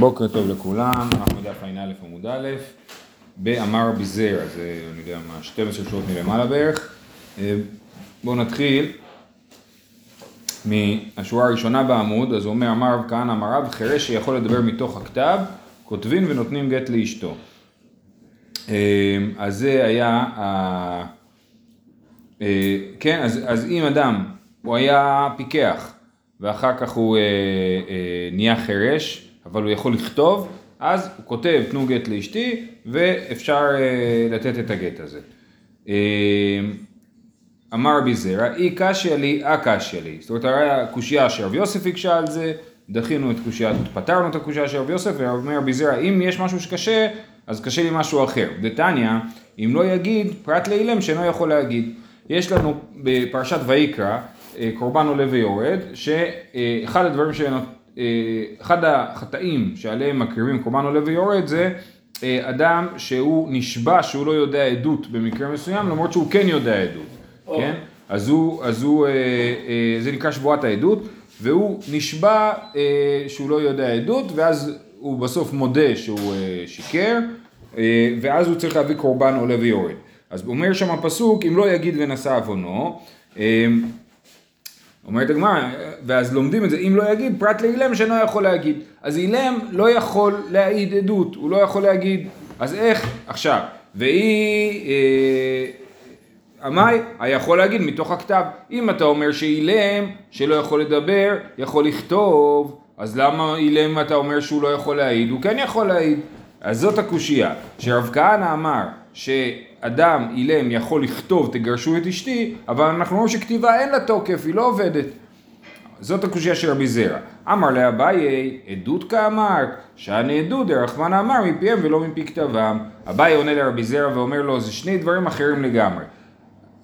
בוקר טוב לכולם, אנחנו בדף ע"א עמוד א', באמר ביזר, זה אני יודע מה, 12 שעות מלמעלה בערך. אה, בואו נתחיל מהשורה הראשונה בעמוד, אז הוא אומר אמר רב כהנא אמר רב חירש שיכול לדבר מתוך הכתב, כותבים ונותנים גט לאשתו. אה, אז זה היה, אה, כן, אז, אז אם אדם, הוא היה פיקח ואחר כך הוא נהיה חירש, אבל הוא יכול לכתוב, אז הוא כותב תנו גט לאשתי ואפשר אה, לתת את הגט הזה. אה, אמר רבי זרע, אי קשיא לי, אה קשיא לי. זאת אומרת, הרי הקושייה שרב יוסף הקשה על זה, דחינו את קושייה, פתרנו את הקושייה של רב יוסף, ואומר רבי זרע, אם יש משהו שקשה, אז קשה לי משהו אחר. דתניא, אם לא יגיד, פרט לאילם שאינו יכול להגיד. יש לנו בפרשת ויקרא, אה, קורבן עולה ויורד, שאחד הדברים אחד החטאים שעליהם מקריבים קורבן עולה ויורד זה אה, אדם שהוא נשבע שהוא לא יודע עדות במקרה מסוים למרות שהוא כן יודע עדות, oh. כן? אז הוא, אז הוא, אה, זה נקרא שבועת העדות והוא נשבע שהוא לא יודע עדות ואז הוא בסוף מודה שהוא שיקר ואז הוא צריך להביא קורבן עולה ויורד. אז אומר שם הפסוק אם לא יגיד ונשא עוונו אומרת הגמרא, ואז לומדים את זה, אם לא יגיד, פרט לאילם שאינו יכול להגיד. אז אילם לא יכול להעיד עדות, הוא לא יכול להגיד, אז איך, עכשיו, והיא, אה, עמאי, היכול להגיד מתוך הכתב. אם אתה אומר שאילם, שלא יכול לדבר, יכול לכתוב, אז למה אילם אתה אומר שהוא לא יכול להעיד? הוא כן יכול להעיד. אז זאת הקושייה, שרב כהנא אמר שאדם אילם יכול לכתוב תגרשו את אשתי, אבל אנחנו רואים שכתיבה אין לה תוקף, היא לא עובדת. זאת הקושייה של רבי זרע. אמר לאביי, עדות כאמרת, שאני עדות דרחמנא אמר מפיהם ולא מפי כתבם. אביי עונה לרבי זרע ואומר לו, זה שני דברים אחרים לגמרי.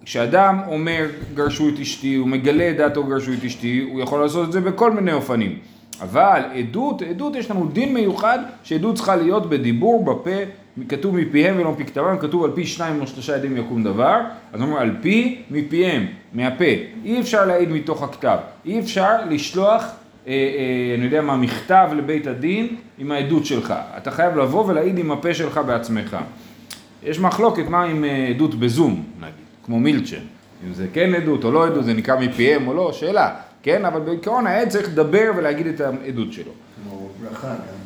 כשאדם אומר גרשו את אשתי, הוא מגלה את דעתו גרשו את אשתי, הוא יכול לעשות את זה בכל מיני אופנים. אבל עדות, עדות יש לנו דין מיוחד שעדות צריכה להיות בדיבור, בפה, כתוב מפיהם ולא מפי כתבם, כתוב על פי שניים או שלושה עדים יקום דבר, אז אומרים על פי מפיהם, מהפה. אי אפשר להעיד מתוך הכתב, אי אפשר לשלוח, אה, אה, אני יודע מה, מכתב לבית הדין עם העדות שלך. אתה חייב לבוא ולהעיד עם הפה שלך בעצמך. יש מחלוקת מה עם אה, עדות בזום, נגיד, כמו מילצ'ן. אם זה כן עדות או לא עדות, זה נקרא מפיהם או לא, שאלה. כן, אבל בעיקרון העד צריך לדבר ולהגיד את העדות שלו. כמו ברכה גם?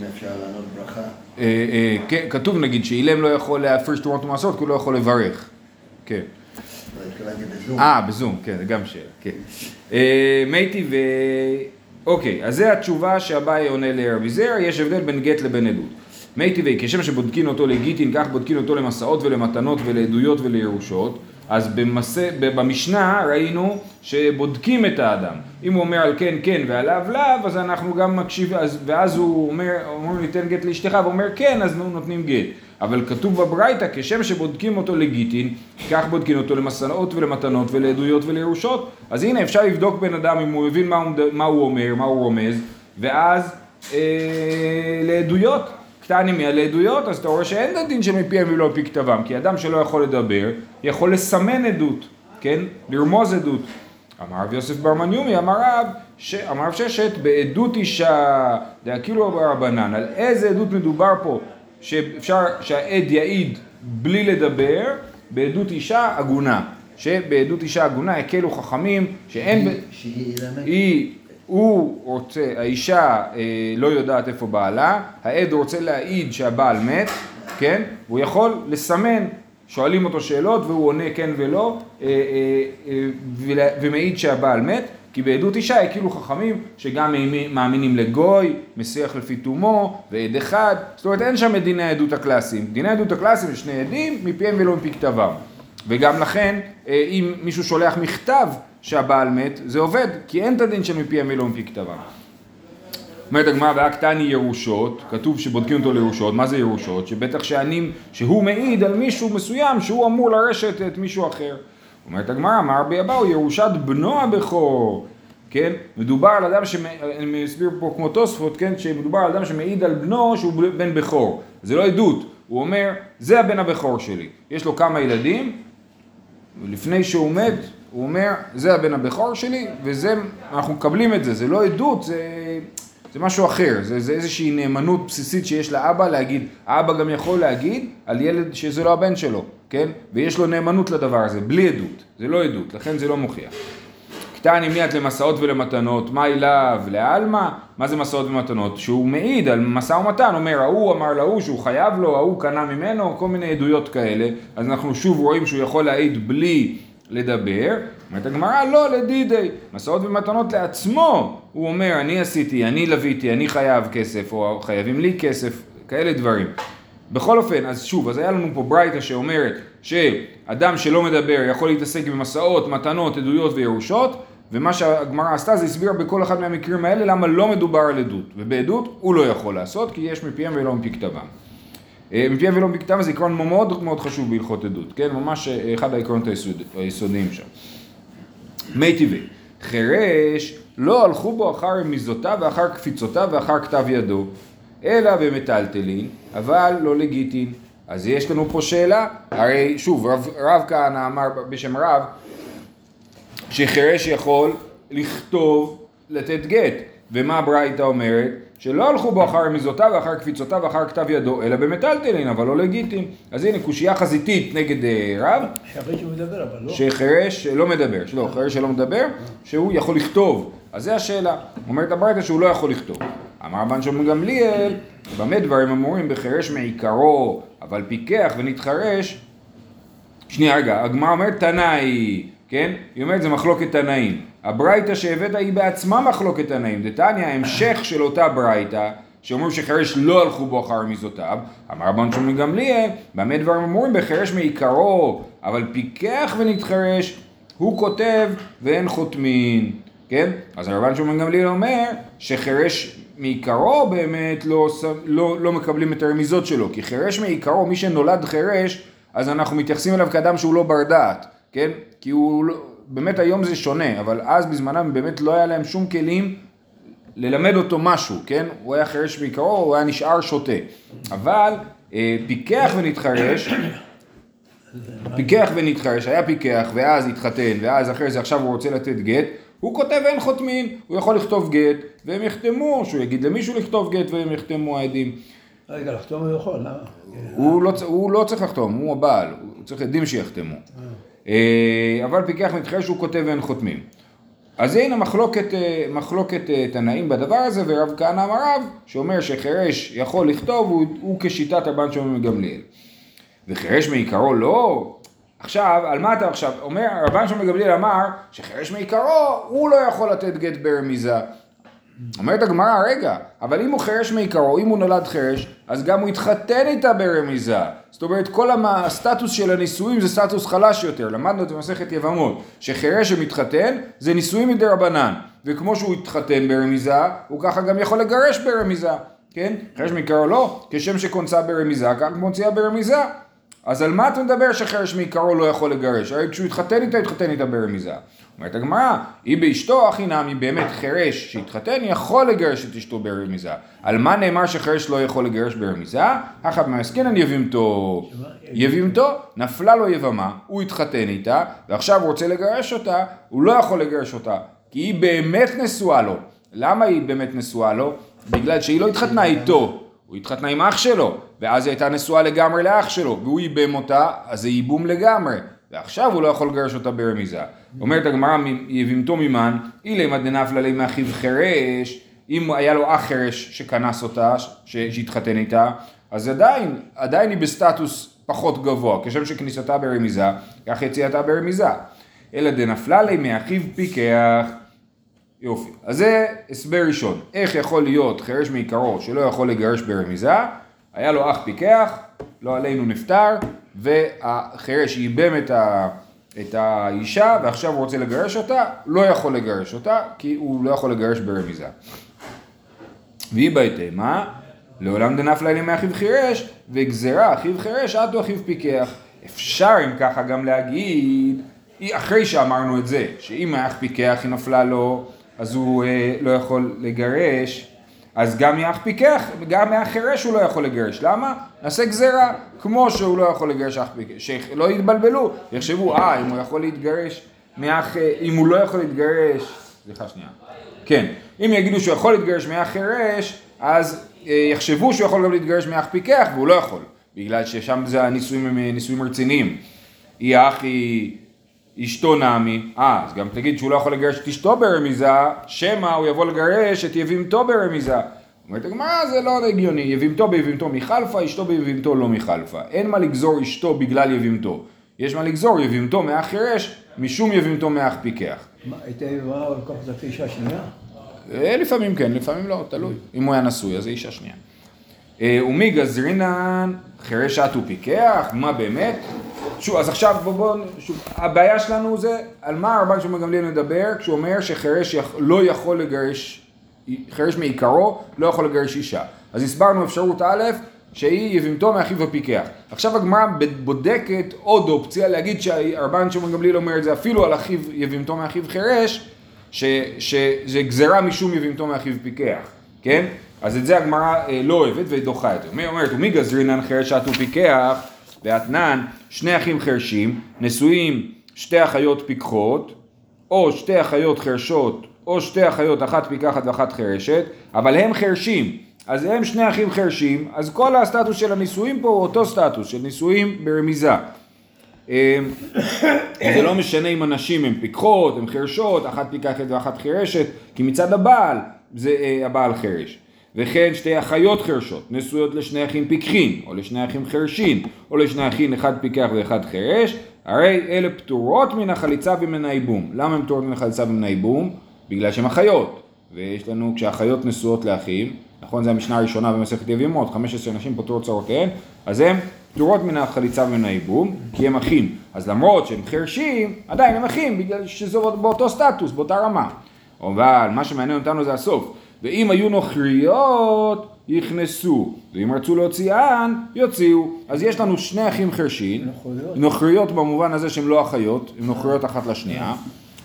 אם אפשר לענות ברכה. אה, אה, כן, כתוב נגיד שאילם לא יכול להפריש תרומות ומעשרות, כי הוא לא יכול לברך. כן. לא, אה, בזום, כן, זה גם שאלה, כן. אה, מייטי ו... אוקיי, אז זה התשובה שאביי עונה לרבי זר, יש הבדל בין גט לבין עדות. מי טבעי, כשם שבודקין אותו לגיטין, כך בודקין אותו למסעות ולמתנות ולעדויות ולירושות. אז במסע, במשנה ראינו שבודקים את האדם. אם הוא אומר על כן כן ועליו לאו, אז אנחנו גם מקשיבים, ואז הוא אומר, אומרים ניתן גט לאשתך, ואומר כן, אז נותנים גט. אבל כתוב בברייתא, כשם שבודקים אותו לגיטין, כך בודקים אותו למסעות ולמתנות ולעדויות ולירושות. אז הנה, אפשר לבדוק בן אדם אם הוא מבין מה הוא, מה הוא אומר, מה הוא רומז, ואז אה, לעדויות. על עדויות, אז אתה רואה שאין דין שמפיהם ולא מפי כתבם, כי אדם שלא יכול לדבר, יכול לסמן עדות, כן? לרמוז עדות. אמר רב יוסף בר מניומי, אמר רב, ש... אמר רב ששת, בעדות אישה, דאכילו ברבנן, על איזה עדות מדובר פה, שאפשר שהעד יעיד בלי לדבר, בעדות אישה עגונה. שבעדות אישה עגונה הקלו חכמים, שאין... שהיא... היא הוא רוצה, האישה אה, לא יודעת איפה בעלה, העד רוצה להעיד שהבעל מת, כן? הוא יכול לסמן, שואלים אותו שאלות והוא עונה כן ולא, אה, אה, אה, ומעיד שהבעל מת, כי בעדות אישה כאילו חכמים שגם מאמינים לגוי, מסיח לפי תומו, ועד אחד, זאת אומרת אין שם את דיני העדות הקלאסיים. דיני העדות הקלאסיים זה שני עדים, מפיהם ולא מפי כתבם. וגם לכן, אה, אם מישהו שולח מכתב שהבעל מת, זה עובד, כי אין את הדין שמפי המילוא מפי כתבה. אומרת הגמרא, והקטני ירושות, כתוב שבודקים אותו לירושות, מה זה ירושות? שבטח שאני, שהוא מעיד על מישהו מסוים שהוא אמור לרשת את מישהו אחר. אומרת הגמרא, אמר בי אבאו ירושת בנו הבכור, כן? מדובר על אדם, אני מסביר פה כמו תוספות, כן? שמדובר על אדם שמעיד על בנו שהוא בן בכור. זה לא עדות, הוא אומר, זה הבן הבכור שלי. יש לו כמה ילדים, ולפני שהוא מת, הוא אומר, זה הבן הבכור שלי, וזה, אנחנו מקבלים את זה, זה לא עדות, זה זה משהו אחר, זה, זה איזושהי נאמנות בסיסית שיש לאבא להגיד, האבא גם יכול להגיד על ילד שזה לא הבן שלו, כן? ויש לו נאמנות לדבר הזה, בלי עדות, זה לא עדות, לכן זה לא מוכיח. קטני מיית למסעות ולמתנות, מה אליו לעלמא? מה זה מסעות ומתנות? שהוא מעיד על משא ומתן, אומר ההוא אמר להוא שהוא חייב לו, ההוא קנה ממנו, כל מיני עדויות כאלה, אז אנחנו שוב רואים שהוא יכול להעיד בלי לדבר, אומרת הגמרא לא לדידי, מסעות ומתנות לעצמו, הוא אומר אני עשיתי, אני לוויתי, אני חייב כסף, או חייבים לי כסף, כאלה דברים. בכל אופן, אז שוב, אז היה לנו פה ברייתא שאומרת שאדם שלא מדבר יכול להתעסק במסעות, מתנות, עדויות וירושות, ומה שהגמרא עשתה זה הסבירה בכל אחד מהמקרים האלה למה לא מדובר על עדות, ובעדות הוא לא יכול לעשות כי יש מפיהם ולא מפי כתבם. אה, מפיהם ולא מפי כתבם זה עקרון מאוד מאוד חשוב בהלכות עדות, כן? ממש אה, אחד העקרונות היסוד, היסודיים שם. מי טבעי, חירש לא הלכו בו אחר רמיזותיו ואחר קפיצותיו ואחר כתב ידו, אלא במטלטלין, אבל לא לגיטין. אז יש לנו פה שאלה, הרי שוב, רב, רב כהנא אמר בשם רב, שחירש יכול לכתוב, לתת גט. ומה הברייתא אומרת? שלא הלכו בו אחר רמיזותיו ואחר קפיצותיו ואחר כתב ידו, אלא במטלטלין, אבל לא לגיטין. אז הנה קושייה חזיתית נגד אה, רב. שחירש הוא מדבר, אבל לא. שחירש לא מדבר, שלא, חירש שלא מדבר, שהוא יכול לכתוב. אז זה השאלה. אומרת הברייתא שהוא לא יכול לכתוב. אמר רבן שמעון גמליאל, במה דברים אמורים בחירש מעיקרו, אבל פיקח ונתחרש. שנייה רגע, הגמרא אומרת תנאי, כן? היא אומרת זה מחלוקת תנאים. הברייתא שהבאת היא בעצמה מחלוקת תנאים. דתניא, המשך של אותה ברייתא, שאומרים שחירש לא הלכו בו אחר מיזותיו, אמר רבן שמעון גמליאל, במה דברים אמורים בחירש מעיקרו, אבל פיקח ונתחרש, הוא כותב ואין חותמין, כן? אז רבן שמעון גמליאל אומר שחירש מעיקרו באמת לא, לא, לא מקבלים את הרמיזות שלו, כי חירש מעיקרו, מי שנולד חירש, אז אנחנו מתייחסים אליו כאדם שהוא לא בר דעת, כן? כי הוא, לא- באמת היום זה שונה, אבל אז בזמנם באמת לא היה להם שום כלים ללמד אותו משהו, כן? הוא היה חירש מעיקרו, הוא היה נשאר שוטה. אבל אה, פיקח ונתחרש, פיקח ונתחרש, היה פיקח ואז התחתן ואז אחרי זה עכשיו הוא רוצה לתת גט, הוא כותב אין חותמין, הוא יכול לכתוב גט והם יחתמו, שהוא יגיד למישהו לכתוב גט והם יחתמו העדים. רגע, לחתום הוא יכול, למה? הוא לא, הוא לא צריך לחתום, הוא הבעל, הוא צריך עדים שיחתמו. אה, אבל פיקח מתחרש שהוא כותב ואין חותמים. אז הנה מחלוקת, אה, מחלוקת אה, תנאים בדבר הזה, ורב כהנא אמר רב, שאומר שחירש יכול לכתוב, הוא, הוא כשיטת רבן שמעון מגמליאל. וחירש מעיקרו לא. עכשיו, על מה אתה עכשיו? אומר, רבן שמעון מגמליאל אמר שחירש מעיקרו, הוא לא יכול לתת גט ברמיזה. אומרת הגמרא, רגע, אבל אם הוא חירש מעיקרו, אם הוא נולד חירש, אז גם הוא התחתן איתה ברמיזה. זאת אומרת, כל המ- הסטטוס של הנישואים זה סטטוס חלש יותר. למדנו את זה במסכת יבמות, שחירש שמתחתן זה נישואים מדי רבנן. וכמו שהוא התחתן ברמיזה, הוא ככה גם יכול לגרש ברמיזה. כן? חירש מעיקרו לא, כשם שכונסה ברמיזה, כך מוציאה ברמיזה. אז על מה אתה מדבר שחירש מעיקרו לא יכול לגרש? הרי כשהוא התחתן איתה, התחתן איתה ברמיזה. אומרת הגמרא, היא באשתו הכי נמי באמת חירש שהתחתן יכול לגרש את אשתו ברמיזה. על מה נאמר שחירש לא יכול לגרש ברמיזה? אחת מהעסקינן יבימתו. יבימתו, נפלה לו יבמה, הוא התחתן איתה, ועכשיו הוא רוצה לגרש אותה, הוא לא יכול לגרש אותה, כי היא באמת נשואה לו. למה היא באמת נשואה לו? בגלל שהיא לא התחתנה איתו. הוא התחתנה עם אח שלו, ואז היא הייתה נשואה לגמרי לאח שלו, והוא ייבם אותה, אז זה ייבום לגמרי. ועכשיו הוא לא יכול לגרש אותה ברמיזה. אומרת הגמרא, יבימתו ממן, אילמה דנפלה לי מאחיו חירש, אם היה לו אח חירש שכנס אותה, שהתחתן איתה, אז עדיין, עדיין היא בסטטוס פחות גבוה, כשם שכניסתה ברמיזה, כך יציאתה ברמיזה. אלא דנפלה לי מאחיו פיקח. יופי. אז זה הסבר ראשון. איך יכול להיות חירש מעיקרו שלא יכול לגרש ברמיזה? היה לו אח פיקח, לא עלינו נפטר, והחירש ייבם את, ה, את האישה, ועכשיו הוא רוצה לגרש אותה, לא יכול לגרש אותה, כי הוא לא יכול לגרש ברמיזה. והיא בהתאמה, לעולם דנפלה לי מאחיו חירש, וגזרה אחיו חירש עד אחיו פיקח. אפשר אם ככה גם להגיד, אחרי שאמרנו את זה, שאם האח פיקח היא נפלה לו, אז הוא אה, לא יכול לגרש, אז גם מאח פיקח, גם מאח חירש הוא לא יכול לגרש. למה? נעשה גזרה, כמו שהוא לא יכול לגרש אח פיקח, שלא יתבלבלו, יחשבו, אה, אם הוא יכול להתגרש מאח, אה, אם הוא לא יכול להתגרש, סליחה שנייה. כן. אם יגידו שהוא יכול להתגרש מאח חירש, אז אה, יחשבו שהוא יכול גם להתגרש מאח פיקח, והוא לא יכול, בגלל ששם זה הנישואים הם אה, נישואים רציניים. היא אח היא אשתו נעמי, אה, אז גם תגיד שהוא לא יכול לגרש את אשתו ברמיזה, שמא הוא יבוא לגרש את יבימתו ברמיזה. אומרת הגמרא זה לא הגיוני, יבימתו ביבימתו מחלפה, אשתו ביבימתו לא מחלפה. אין מה לגזור אשתו בגלל יבימתו. יש מה לגזור יבימתו מאח חירש, משום יבימתו מאח פיקח. מה, הייתה יבמה אבל לקחת את האישה השנייה? אה, לפעמים כן, לפעמים לא, תלוי. אם הוא היה נשוי, אז זה אישה שנייה. אה, ומי גזרינן חירש את ופיקח? מה באמת? שוב, אז עכשיו בואו, בוא, שוב, הבעיה שלנו זה על מה הרבן שמעון גמליאל מדבר כשהוא אומר שחירש יכ, לא יכול לגרש, חירש מעיקרו לא יכול לגרש אישה. אז הסברנו אפשרות א', שהיא יבימתו מאחיו הפיקח. עכשיו הגמרא בודקת עוד אופציה להגיד שהרבן שמעון גמליאל אומר את זה אפילו על אחיו יבימתו מאחיו חירש, ש, שזה גזרה משום יבימתו מאחיו פיקח, כן? אז את זה הגמרא אה, לא אוהבת ודוחה את זה. היא אומרת, ומי גזרינן חירשת ופיקח? ואתנן, שני אחים חרשים, נשואים שתי אחיות פיקחות, או שתי אחיות חרשות, או שתי אחיות, אחת פיקחת ואחת חרשת, אבל הם חרשים. אז הם שני אחים חרשים, אז כל הסטטוס של הנישואים פה הוא אותו סטטוס, של נישואים ברמיזה. אמ, זה לא משנה אם הנשים הן פיקחות, הן חרשות, אחת פיקחת ואחת חרשת, כי מצד הבעל זה אה, הבעל חרש. וכן שתי אחיות חרשות, נשואות לשני אחים פיקחין, או לשני אחים חרשין, או לשני אחים אחד פיקח ואחד חרש, הרי אלה פטורות מן החליצה ומן הייבום. למה הן פטורות מן החליצה ומן הייבום? בגלל שהן אחיות. ויש לנו, כשאחיות נשואות לאחים, נכון, זו המשנה הראשונה במסכת יבימות, 15 נשים פטורות צרותיהן, אז הן פטורות מן החליצה ומן הייבום, כי הם אחים. אז למרות שהם חרשים, עדיין הם אחים, בגלל שזה באותו סטטוס, באותה רמה. אבל מה שמעניין אותנו זה הסוף. ואם היו נוכריות, יכנסו, ואם רצו להוציאן, יוציאו. אז יש לנו שני אחים חרשים, נוכריות. נוכריות במובן הזה שהן לא אחיות, הן נוכריות אחת לשנייה.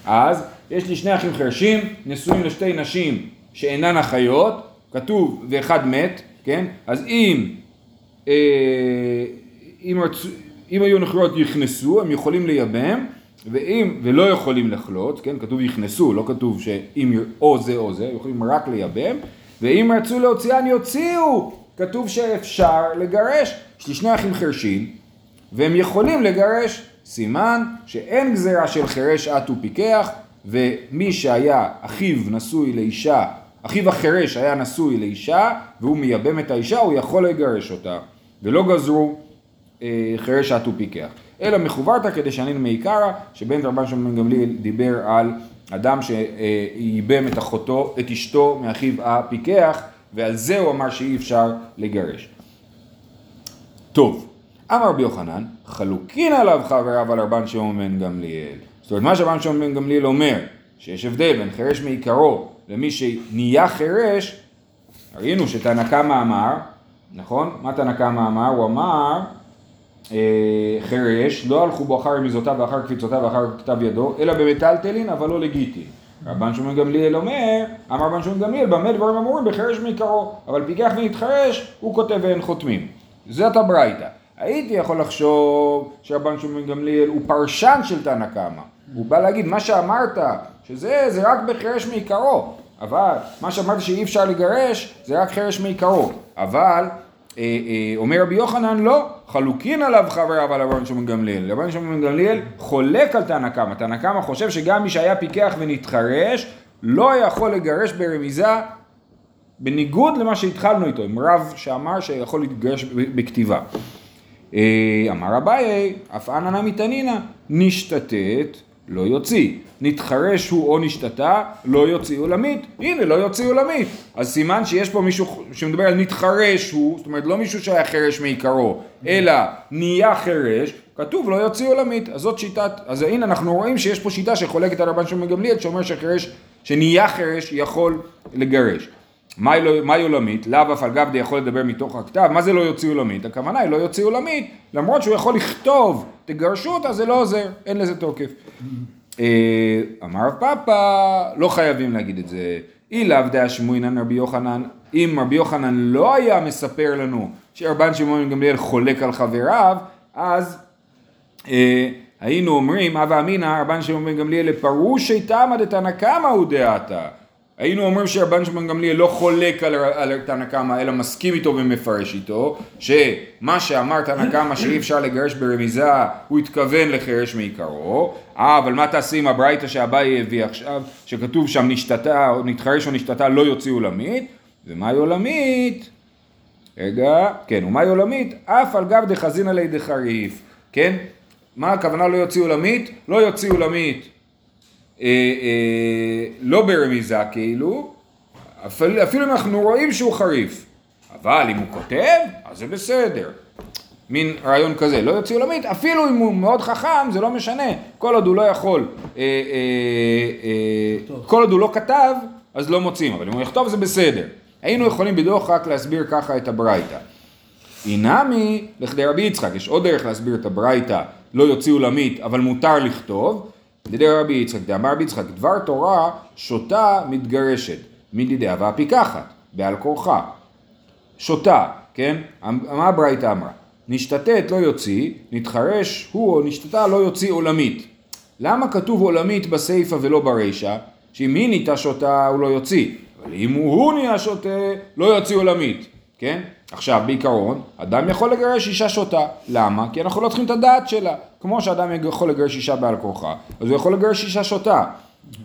אז יש לי שני אחים חרשים, נשואים לשתי נשים שאינן אחיות, כתוב ואחד מת, כן? אז אם, אה, אם, רצו, אם היו נוכריות יכנסו, הם יכולים לייבם, ואם, ולא יכולים לחלוט, כן, כתוב יכנסו, לא כתוב שאם או זה או זה, יכולים רק לייבם, ואם רצו להוציאן יוציאו, כתוב שאפשר לגרש, יש לי שני אחים חרשים, והם יכולים לגרש, סימן שאין גזירה של חירש את ופיקח, ומי שהיה אחיו נשוי לאישה, אחיו החירש היה נשוי לאישה, והוא מייבם את האישה, הוא יכול לגרש אותה, ולא גזרו אה, חירש את ופיקח. אלא מחוברתא כדשנין מעיקרא, שבן רבן שמעון גמליאל דיבר על אדם שייבם את אחותו, את אשתו מאחיו הפיקח, ועל זה הוא אמר שאי אפשר לגרש. טוב, אמר רבי יוחנן, חלוקין עליו חבריו על רבן שמעון בן גמליאל. זאת אומרת, מה שרבן שמעון בן גמליאל אומר, שיש הבדל בין חירש מעיקרו למי שנהיה חירש, ראינו שתנא קמא אמר, נכון? מה תנא קמא אמר? הוא אמר חרש, לא הלכו בו אחר רמיזותיו ואחר קפיצותיו ואחר כתב ידו, אלא במטלטלין, אבל לא לגיטין. רבן שמעון גמליאל אומר, אמר רבן שמעון גמליאל, במה דברים אמורים? בחרש מעיקרו, אבל פיקח ונתחרש, הוא כותב ואין חותמים. זאת הברייתא. הייתי יכול לחשוב שרבן שמעון גמליאל הוא פרשן של תנא קמא. הוא בא להגיד, מה שאמרת, שזה, זה רק בחרש מעיקרו. אבל מה שאמרת שאי אפשר לגרש, זה רק חרש מעיקרו. אבל אה, אה, אומר רבי יוחנן לא, חלוקין עליו חבריו על רבן שמעון גמליאל. רבן שמעון גמליאל חולק על תנא קמא. תנא קמא חושב שגם מי שהיה פיקח ונתחרש, לא יכול לגרש ברמיזה בניגוד למה שהתחלנו איתו, עם רב שאמר שיכול להתגרש בכתיבה. אה, אמר אביי, אף אנא נמי תנינא, נשתתת לא יוציא. נתחרש הוא או נשתתה, לא יוציא עולמית. הנה, לא יוציא עולמית. אז סימן שיש פה מישהו שמדבר על נתחרש הוא, זאת אומרת לא מישהו שהיה חרש מעיקרו, אלא נהיה חרש, כתוב לא יוציא עולמית. אז זאת שיטת, אז הנה אנחנו רואים שיש פה שיטה שחולקת על רבן שמעון גמליאל, שאומר שחרש, שנהיה חרש יכול לגרש. מהי לא, עולמית? לאו אף על גב די יכול לדבר מתוך הכתב, מה זה לא יוציא עולמית? הכוונה היא לא יוציא עולמית, למרות שהוא יכול לכתוב, תגרשו אותה, זה לא עוזר, אין לזה תוקף. אה, אמר פאפה, לא חייבים להגיד את זה. אי לאו דעה שמועינן רבי יוחנן, אם רבי יוחנן לא היה מספר לנו שרבן שמעון גמליאל חולק על חבריו, אז אה, היינו אומרים, הווה אמינא רבן שמעון גמליאל לפרושי תמא דתנא קמא הוא דעתה. היינו אומרים שרבן שמעון גמליאל לא חולק על, על תנא קמא אלא מסכים איתו ומפרש איתו שמה שאמר תנא קמא שאי אפשר לגרש ברמיזה הוא התכוון לחרש מעיקרו אה אבל מה תעשי עם הברייתא שאביי הביא עכשיו שכתוב שם נשתתה או נתחרש או נשתתה לא יוציאו עולמית ומהי עולמית? רגע, כן, ומהי עולמית? אף על גב דחזינא ליה דחריף, כן? מה הכוונה לא יוציאו עולמית? לא יוציאו עולמית אה, אה, לא ברמיזה כאילו, אפילו, אפילו אם אנחנו רואים שהוא חריף, אבל אם הוא כותב, אז זה בסדר. מין רעיון כזה, לא יוציא עולמית, אפילו אם הוא מאוד חכם, זה לא משנה, כל עוד הוא לא יכול, אה, אה, אה, כל עוד הוא לא כתב, אז לא מוצאים, אבל אם הוא יכתוב זה בסדר. היינו יכולים בדוח רק להסביר ככה את הברייתא. אינמי לכדי רבי יצחק, יש עוד דרך להסביר את הברייתא, לא יוציאו למית, אבל מותר לכתוב, לידי רבי יצחק, דאמר רבי יצחק, דבר תורה שותה מתגרשת, מדידי אבה פיקחת, בעל כורחה. שותה, כן? מה הברייתא אמרה? נשתתת לא יוציא, נתחרש הוא או נשתתה לא יוציא עולמית. למה כתוב עולמית בסיפא ולא ברישא? שאם היא נהייתה שותה הוא לא יוציא, אבל אם הוא נהיה שותה לא יוציא עולמית, כן? עכשיו בעיקרון, אדם יכול לגרש אישה שותה, למה? כי אנחנו לא צריכים את הדעת שלה, כמו שאדם יכול לגרש אישה בעל כורחה, אז הוא יכול לגרש אישה שותה.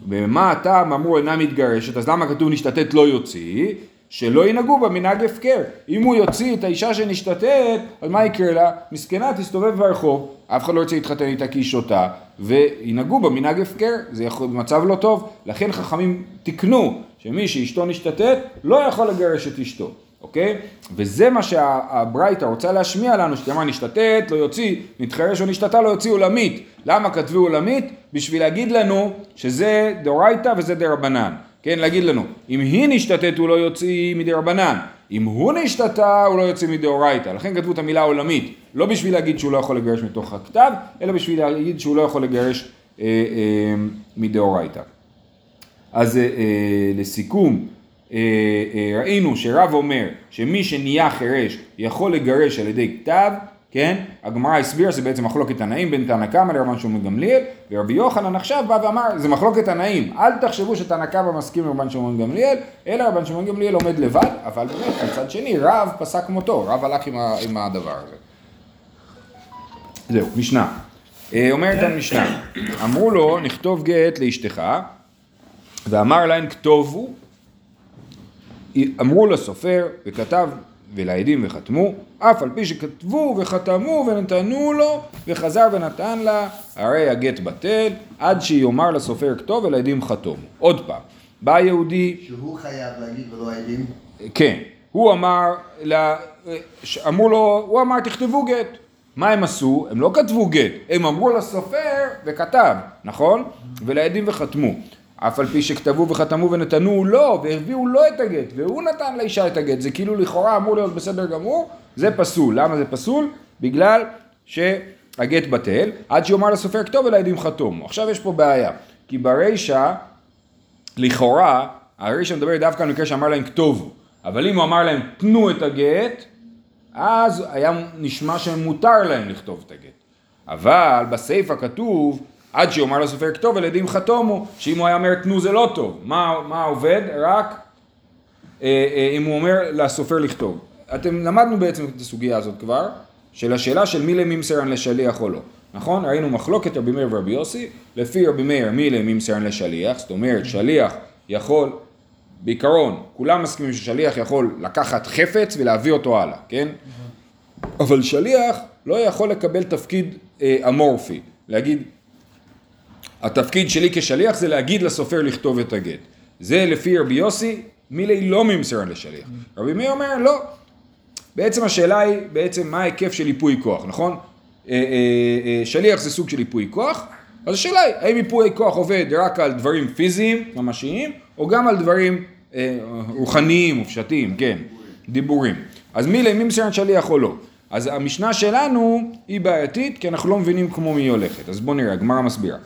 ומה הטעם אמרו אינה מתגרשת, אז למה כתוב נשתתת לא יוציא? שלא ינהגו בה מנהג הפקר. אם הוא יוציא את האישה שנשתתת, אז מה יקרה לה? מסכנה תסתובב ברחוב, אף אחד לא ירצה להתחתן איתה כי היא שותה, וינהגו בה מנהג הפקר, זה יכול, מצב לא טוב. לכן חכמים תיקנו שמי שאשתו נשתתת, לא יכול לגרש את אשתו. אוקיי? וזה מה שהברייתא רוצה להשמיע לנו, שתאמר נשתתת, לא יוציא, נתחרש או נשתתה, לא יוציא עולמית. למה כתבו עולמית? בשביל להגיד לנו שזה דאורייתא וזה דרבנן. כן, להגיד לנו, אם היא נשתתת הוא לא יוציא מדרבנן, אם הוא נשתתה הוא לא יוציא מדאורייתא, לכן כתבו את המילה עולמית, לא בשביל להגיד שהוא לא יכול לגרש מתוך הכתב, אלא בשביל להגיד שהוא לא יכול לגרש אה, אה, מדאורייתא. אז אה, אה, לסיכום, ראינו שרב אומר שמי שנהיה חירש יכול לגרש על ידי כתב, כן? הגמרא הסבירה שזה בעצם מחלוקת תנאים בין תנא קמא לרבן שמעון גמליאל, ורבי יוחנן עכשיו בא ואמר, זה מחלוקת תנאים, אל תחשבו שתנא קמא מסכים לרבן שמעון גמליאל, אלא רבן שמעון גמליאל עומד לבד, אבל באמת, מצד שני, רב פסק מותו, רב הלך עם, ה, עם הדבר הזה. זהו, משנה. אה, אומרת המשנה, אמרו לו, נכתוב גט לאשתך, ואמר להן כתובו אמרו לסופר וכתב ולעדים וחתמו, אף על פי שכתבו וחתמו ונתנו לו וחזר ונתן לה, הרי הגט בטל, עד שיאמר לסופר כתוב ולעדים חתום. עוד פעם, בא יהודי... שהוא חייב להגיד ולא העדים? כן, הוא אמר, לה, אמרו לו, הוא אמר תכתבו גט. מה הם עשו? הם לא כתבו גט, הם אמרו לסופר וכתב, נכון? ולעדים וחתמו. אף על פי שכתבו וחתמו ונתנו לו, והביאו לו את הגט, והוא נתן לאישה את הגט, זה כאילו לכאורה אמור להיות בסדר גמור, זה פסול. למה זה פסול? בגלל שהגט בטל, עד שיאמר לסופר כתוב ולעדים חתום. עכשיו יש פה בעיה, כי ברישא, לכאורה, הרישא מדבר דווקא על מקרה שאמר להם כתובו, אבל אם הוא אמר להם תנו את הגט, אז היה נשמע שמותר להם לכתוב את הגט. אבל בסיפא כתוב עד שיאמר לסופר כתוב על ידים חתומו, שאם הוא היה אומר תנו זה לא טוב, מה, מה עובד? רק אה, אה, אם הוא אומר לסופר לכתוב. אתם למדנו בעצם את הסוגיה הזאת כבר, של השאלה של מי למימסרן לשליח או לא, נכון? ראינו מחלוקת רבי מאיר ורבי יוסי, לפי רבי מאיר מי למימסרן לשליח, זאת אומרת שליח יכול, בעיקרון, כולם מסכימים ששליח יכול לקחת חפץ ולהביא אותו הלאה, כן? אבל שליח לא יכול לקבל תפקיד אה, אמורפי, להגיד התפקיד שלי כשליח זה להגיד לסופר לכתוב את הגט. זה לפי רבי יוסי, מילי לא ממסרן לשליח. רבי מאיר אומר לא. בעצם השאלה היא בעצם מה ההיקף של ייפוי כוח, נכון? אה, אה, אה, שליח זה סוג של ייפוי כוח, אז השאלה היא האם ייפוי כוח עובד רק על דברים פיזיים, ממשיים, או גם על דברים רוחניים מופשטים, כן, דיבורים. אז מילי מי שליח או לא? אז המשנה שלנו היא בעייתית כי אנחנו לא מבינים כמו מי הולכת. אז בואו נראה, הגמרא מסבירה.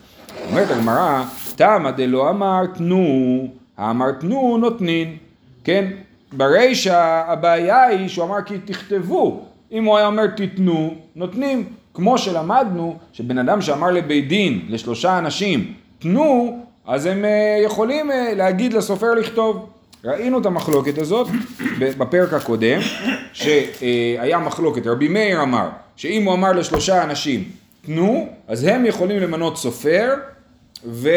אומרת הגמרא, תמא דלא אמר תנו, האמר תנו נותנין, כן? ברישא הבעיה היא שהוא אמר כי תכתבו, אם הוא היה אומר תיתנו, נותנים. כמו שלמדנו שבן אדם שאמר לבית דין, לשלושה אנשים, תנו, אז הם אה, יכולים אה, להגיד לסופר לכתוב. ראינו את המחלוקת הזאת בפרק הקודם, שהיה מחלוקת, רבי מאיר אמר, שאם הוא אמר לשלושה אנשים, תנו, אז הם יכולים למנות סופר, ו...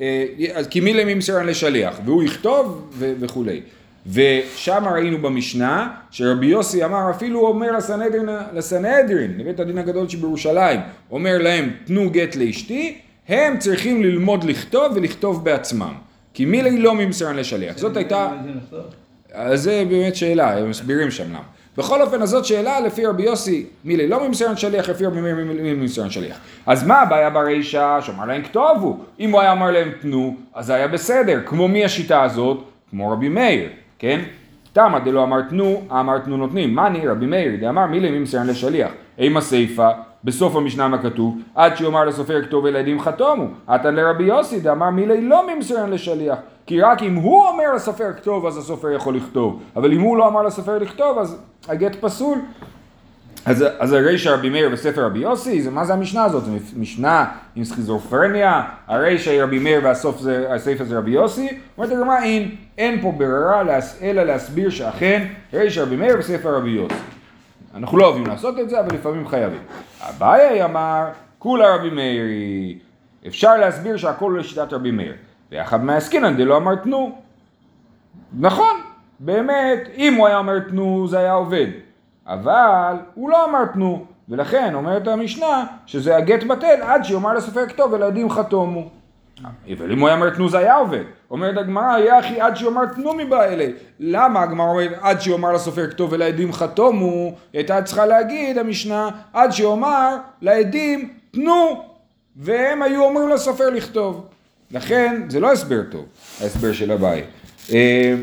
אה, אז כי מי למי מסרן לשליח, והוא יכתוב ו- וכולי. ושם ראינו במשנה, שרבי יוסי אמר, אפילו אומר לסנהדרין, לסנהדרין, לבית הדין הגדול שבירושלים, אומר להם, תנו גט לאשתי, הם צריכים ללמוד לכתוב ולכתוב בעצמם. כי מילי לא ממסרן לשליח. זאת הייתה... אז זה באמת שאלה, הם מסבירים שם למה. בכל אופן, אז זאת שאלה לפי רבי יוסי, מילי לא ממסרן שליח, לפי רבי מאיר מי ממסרן שליח. אז מה הבעיה ברישא? שאמר להם כתובו. אם הוא היה אמר להם תנו, אז היה בסדר. כמו מי השיטה הזאת? כמו רבי מאיר, כן? תמה דלא אמר תנו, אמר תנו נותנים. מה אני רבי מאיר? דאמר מילי ממסרן לשליח. אימה סיפה, בסוף המשנה מה כתוב? עד שיאמר לסופר כתוב ילדים חתומו. עתה לרבי יוסי דאמר מילי לא ממסרן לשליח. כי רק אם הוא אומר לסופר כתוב אז הסופר יכול לכתוב. אבל אם הוא לא אמר לסופר לכתוב אז הגט פסול. אז, אז הרישא רבי מאיר בספר רבי יוסי, זה, מה זה המשנה הזאת? זה משנה עם סכיזופרניה, הרישא היא רבי מאיר והסוף זה, הספר זה רבי יוסי, אומרת הגמרא אין, אין פה ברירה אלא להסביר שאכן רישא רבי מאיר בספר רבי יוסי. אנחנו לא אוהבים לעשות את זה, אבל לפעמים חייבים. אביי אמר, כולה רבי מאירי. אפשר להסביר שהכל לשיטת רבי מאיר. ואחד מהעסקינן דלא אמר תנו. נכון, באמת, אם הוא היה אומר תנו זה היה עובד. אבל הוא לא אמר תנו, ולכן אומרת המשנה שזה הגט בטל עד שיאמר לסופר כתוב ולעדים חתומו. אבל אם הוא היה אומר תנו זה היה עובד. אומרת הגמרא, היה אחי עד שיאמר תנו מבא אלי. למה הגמרא אומרת עד שיאמר לסופר כתוב ולעדים חתומו? היא הייתה צריכה להגיד המשנה עד שיאמר לעדים תנו והם היו אומרים לסופר לכתוב. לכן זה לא הסבר טוב, ההסבר של אביי. אה,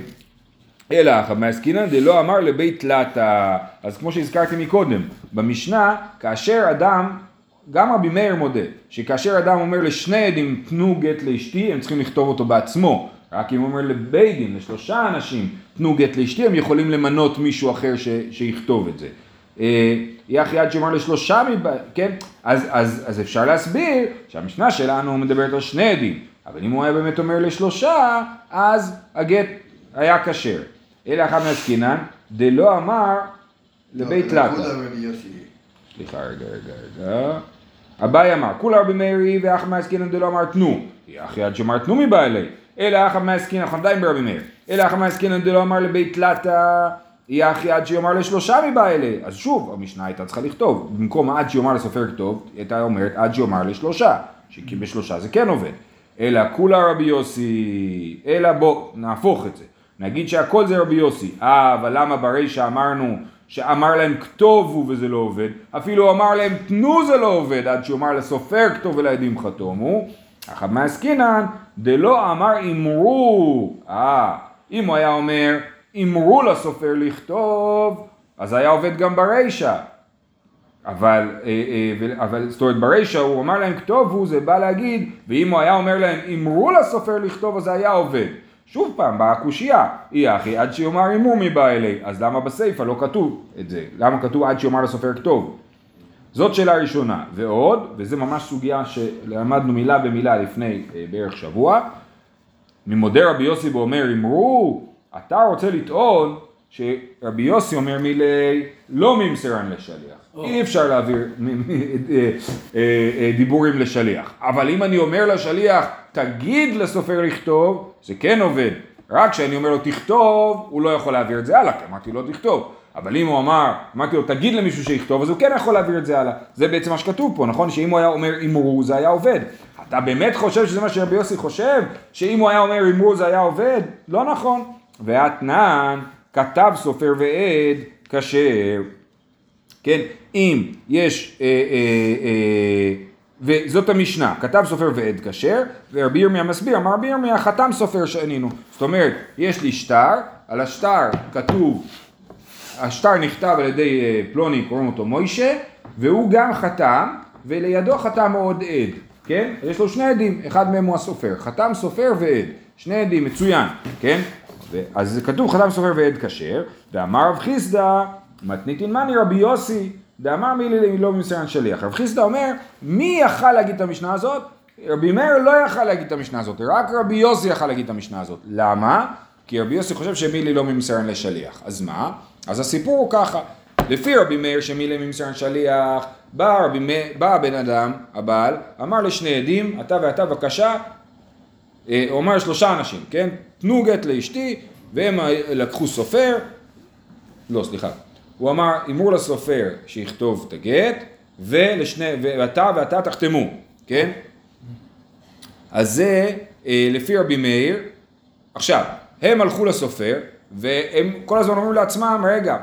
אלא אחא מעסקינן דלא אמר לבית תלתא, אז כמו שהזכרתי מקודם, במשנה, כאשר אדם, גם רבי מאיר מודה, שכאשר אדם אומר לשני עדים תנו גט לאשתי, הם צריכים לכתוב אותו בעצמו, רק אם הוא אומר לבית דין, לשלושה אנשים, תנו גט לאשתי, הם יכולים למנות מישהו אחר ש, שיכתוב את זה. אה, יחי עד שאומר לשלושה מבית, כן? אז, אז, אז אפשר להסביר שהמשנה שלנו מדברת על שני עדים, אבל אם הוא היה באמת אומר לשלושה, אז הגט היה כשר. אלא אחד מעסקינן, דלא אמר לבית לא, יוסי. סליחה, רגע, רגע, רגע. אביי אמר, כולה רבי מאירי ואחא מעסקינן דלא אמר תנו. אחי עד שאמר תנו מבא אלי. אלא אחא מעסקינן, אנחנו עדיין ברבי מאיר. אלא אחא מעסקינן דלא אמר לבית תלתא. יהיה אחי עד שיאמר לשלושה מבא אלי. אז שוב, המשנה הייתה צריכה לכתוב. במקום עד שיאמר לסופר כתוב, הייתה אומרת עד שיאמר לשלושה. כי בשלושה זה כן עובד. אלא כולה רבי יוסי. אלא בוא, נהפוך את זה. נגיד שהכל זה רבי יוסי. אה, אבל למה ברישא אמרנו שאמר להם כתובו וזה לא עובד, אפילו אמר להם תנו זה לא עובד, עד שהוא אמר לסופר כתוב ולעדים חתומו, אך מעסקינן דלא אמר אמרו, אה, אם הוא היה אומר אמרו לסופר לכתוב, אז היה עובד גם ברישא. אבל, אה, אה, אבל זאת אומרת ברישא הוא אמר להם כתובו זה בא להגיד ואם הוא היה אומר להם אמרו לסופר לכתוב אז זה היה עובד שוב פעם באה הקושייה. אי אחי עד שיאמר אמור מבא אלי. אז למה בסיפא לא כתוב את זה? למה כתוב עד שיאמר לסופר כתוב זאת שאלה ראשונה. ועוד וזה ממש סוגיה שלמדנו מילה במילה לפני אה, בערך שבוע ממודה רבי יוסי ואומר אמרו אתה רוצה לטעון שרבי יוסי אומר מילי לא ממסרן לשליח. אי אפשר להעביר אה, אה, אה, דיבורים לשליח. אבל אם אני אומר לשליח תגיד לסופר לכתוב זה כן עובד. רק כשאני אומר לו תכתוב הוא לא יכול להעביר את זה הלאה כי אמרתי לו תכתוב אבל אם הוא אמר, אמרתי לו תגיד למישהו שיכתוב אז הוא כן יכול להעביר את זה הלאה. זה בעצם מה שכתוב פה נכון? שאם הוא היה אומר אמרו זה היה עובד. אתה באמת חושב שזה מה שרבי יוסי חושב? שאם הוא היה אומר אמרו זה היה עובד? לא נכון. ואתנן כתב סופר ועד כשר. כן, אם יש, אה, אה, אה, וזאת המשנה, כתב סופר ועד כשר, ורבי ירמיה מסביר, אמר רבי ירמיה חתם סופר שענינו. זאת אומרת, יש לי שטר, על השטר כתוב, השטר נכתב על ידי אה, פלוני, קוראים אותו מוישה, והוא גם חתם, ולידו חתם עוד עד, כן? יש לו שני עדים, אחד מהם הוא הסופר, חתם סופר ועד, שני עדים, מצוין, כן? אז כתוב חתם סופר ועד כשר, ואמר רב חיסדא, מתניתין מאני רבי יוסי, דאמר מי לי לא ממסרן שליח. רב חיסדא אומר, מי יכל להגיד את המשנה הזאת? רבי מאיר לא יכל להגיד את המשנה הזאת, רק רבי יוסי יכל להגיד את המשנה הזאת. למה? כי רבי יוסי חושב שמילי לא ממסרן לשליח. אז מה? אז הסיפור הוא ככה, לפי רבי מאיר שמילי ממסרן שליח, בא, רבי בא הבן אדם, הבעל, אמר לשני עדים, אתה ואתה בבקשה, הוא אמר לשלושה אנשים, כן? תנו גט לאשתי, והם אה, לקחו סופר, לא, סליחה. הוא אמר, אמרו לסופר שיכתוב את הגט, ולשני, ואתה ואתה תחתמו, כן? אז זה אה, לפי רבי מאיר. עכשיו, הם הלכו לסופר, והם כל הזמן אומרים לעצמם, רגע,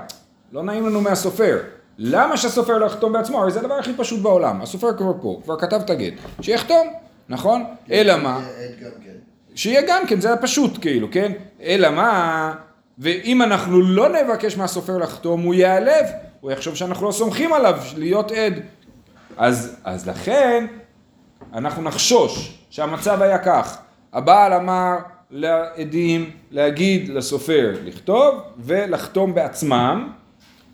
לא נעים לנו מהסופר. למה שהסופר לא יחתום בעצמו? הרי זה הדבר הכי פשוט בעולם. הסופר כבר פה, כבר כתב את הגט. שיחתום, נכון? אלא מה? גם כן. שיהיה גם כן, זה פשוט כאילו, כן? אלא מה? ואם אנחנו לא נבקש מהסופר לחתום, הוא ייעלב, הוא יחשוב שאנחנו לא סומכים עליו להיות עד. אז, אז לכן, אנחנו נחשוש שהמצב היה כך. הבעל אמר לעדים להגיד לסופר לכתוב ולחתום בעצמם,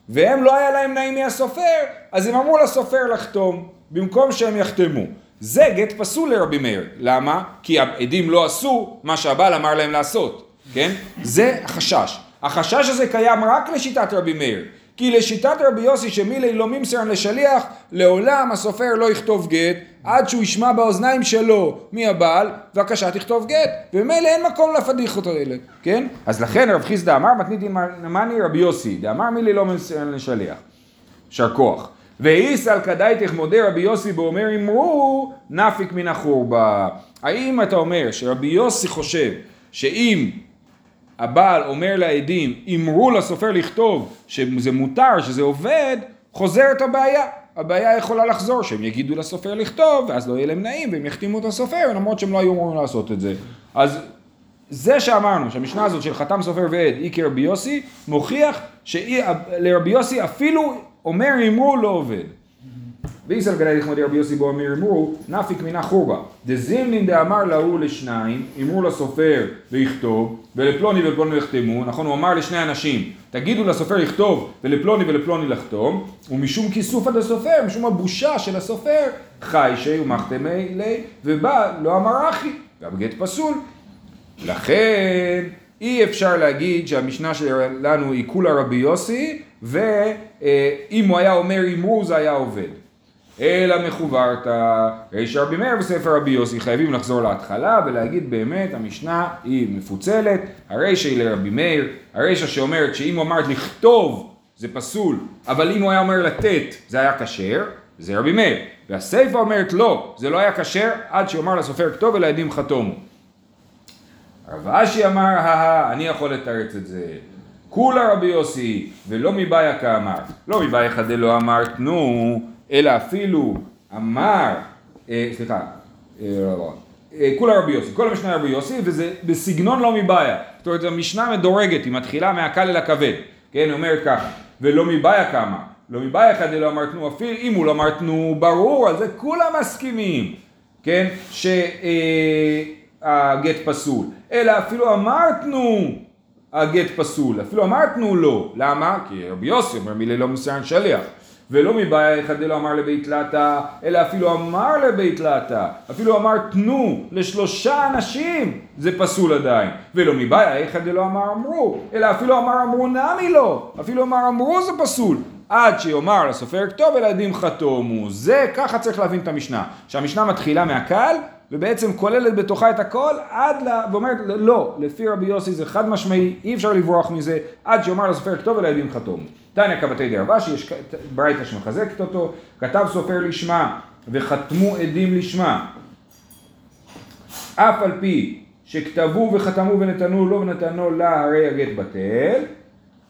והם לא היה להם נעים מהסופר, אז הם אמרו לסופר לחתום, במקום שהם יחתמו. זה גט פסול לרבי מאיר. למה? כי העדים לא עשו מה שהבעל אמר להם לעשות, כן? זה החשש. החשש הזה קיים רק לשיטת רבי מאיר. כי לשיטת רבי יוסי שמילי לא ממסרן לשליח, לעולם הסופר לא יכתוב גט עד שהוא ישמע באוזניים שלו מי הבעל, בבקשה תכתוב גט. וממילא אין מקום לפדיחות האלה, כן? אז לכן רב חיסדא אמר מתניתי מאני רבי יוסי, דאמר מילי לא ממסרן לשליח. יישר כוח. ואיסל כדאיתך מודה רבי יוסי באומר אמרו נפיק מן החורבה. האם אתה אומר שרבי יוסי חושב שאם הבעל אומר לעדים אמרו לסופר לכתוב שזה מותר, שזה עובד, חוזרת הבעיה. הבעיה יכולה לחזור, שהם יגידו לסופר לכתוב, ואז לא יהיה להם נעים, והם יחתימו את הסופר, למרות שהם לא היו אמורים לעשות את זה. אז זה שאמרנו, שהמשנה הזאת של חתם סופר ועד, אי כרבי יוסי, מוכיח שלרבי יוסי אפילו אומר אמרו לא עובד. ואיסל גדל לכמודי רבי יוסי בו אומר אמרו, נפיק מינה חורבה. דזימנין דאמר להוא לשניים, אמרו לסופר ויכתוב, ולפלוני ולפלוני יחתמו, נכון, הוא אמר לשני אנשים, תגידו לסופר לכתוב, ולפלוני ולפלוני לחתום, ומשום כיסוף עד הסופר, משום הבושה של הסופר, חי שיומחתמי לי, ובא לא אמר אחי, גם גט פסול. לכן אי אפשר להגיד שהמשנה שלנו היא כולה רבי יוסי, ואם הוא היה אומר אמרו זה היה עובד. אלא מחוברת, ריש רבי מאיר וספר רבי יוסי חייבים לחזור להתחלה ולהגיד באמת המשנה היא מפוצלת, הרישא היא לרבי מאיר, הרישא שאומרת שאם הוא אמר לכתוב זה פסול, אבל אם הוא היה אומר לתת זה היה כשר, זה רבי מאיר, והסיפא אומרת לא, זה לא היה כשר עד שיאמר לסופר כתוב ולעדים חתומו. רב אשי אמר, אני יכול לתרץ את זה. כולה רבי יוסי, ולא מבעיה כאמר. לא מבעיה אחד לא אמר תנו, אלא אפילו אמר, אה, סליחה, אה, לא, אה, כולה רבי יוסי, כל המשנה רבי יוסי, וזה בסגנון לא מבעיה. זאת אומרת, המשנה מדורגת, היא מתחילה מהקל אל הכבד. כן, היא אומרת ככה, ולא מבעיה כאמר. לא מבעיה אחד לא אמר תנו, אפילו אם הוא לא אמר תנו, ברור, על זה כולם מסכימים. כן, ש... אה, פסול, אלא אפילו אמרתנו הגט פסול, אפילו אמרתנו לא, למה? כי רבי יוסי אומר מילי לא מסוין שליח, ולא מבעיה אחד לא אמר לבית תלתה, אלא אפילו אמר לבית תלתה, אפילו אמר תנו לשלושה אנשים, זה פסול עדיין, ולא מבעיה אחד לא אמר אמרו, אלא אפילו אמר אמרו נמי לא, אפילו אמר אמרו זה פסול, עד שיאמר לסופר כתוב ולעדים חתומו, זה ככה צריך להבין את המשנה, שהמשנה מתחילה מהקל ובעצם כוללת בתוכה את הכל עד ל... ואומרת לא, לפי רבי יוסי זה חד משמעי, אי אפשר לברוח מזה עד שיאמר לסופר כתוב ולעדים חתום. תניא כבתי דרבשי, יש ברייתא שמחזקת אותו, כתב סופר לשמה וחתמו עדים לשמה. אף על פי שכתבו וחתמו ונתנו לו ונתנו לה הרי הגט בטל,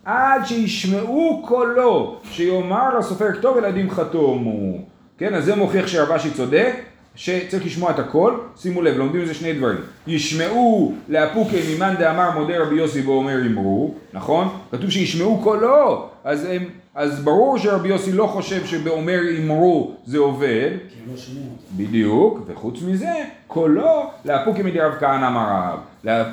עד שישמעו קולו שיאמר לסופר כתוב ולעדים חתומו. כן, אז זה מוכיח שרבשי צודק, שצריך לשמוע את הכל, שימו לב, לומדים מזה שני דברים. ישמעו לאפוקי ממאן דאמר מודה רבי יוסי ואומר אמרו, נכון? כתוב שישמעו קולו, אז, הם, אז ברור שרבי יוסי לא חושב שבאומר אמרו זה עובד. כי הם לא שומעים. בדיוק, וחוץ מזה, קולו לאפוקי מדי רב כהנא אמר רב.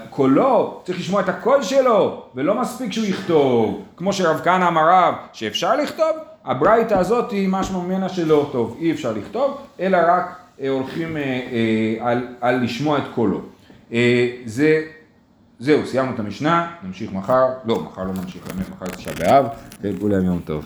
קולו, צריך לשמוע את הקול שלו, ולא מספיק שהוא יכתוב. כמו שרב כהנא אמר רב, שאפשר לכתוב, הברייתא הזאת היא משמע ממנה שלא טוב, אי אפשר לכתוב, אלא רק הולכים אה, אה, על, על לשמוע את קולו. אה, זה, זהו, סיימנו את המשנה, נמשיך מחר, לא, מחר לא נמשיך, מחר תשעה באב, וכולם יום טוב.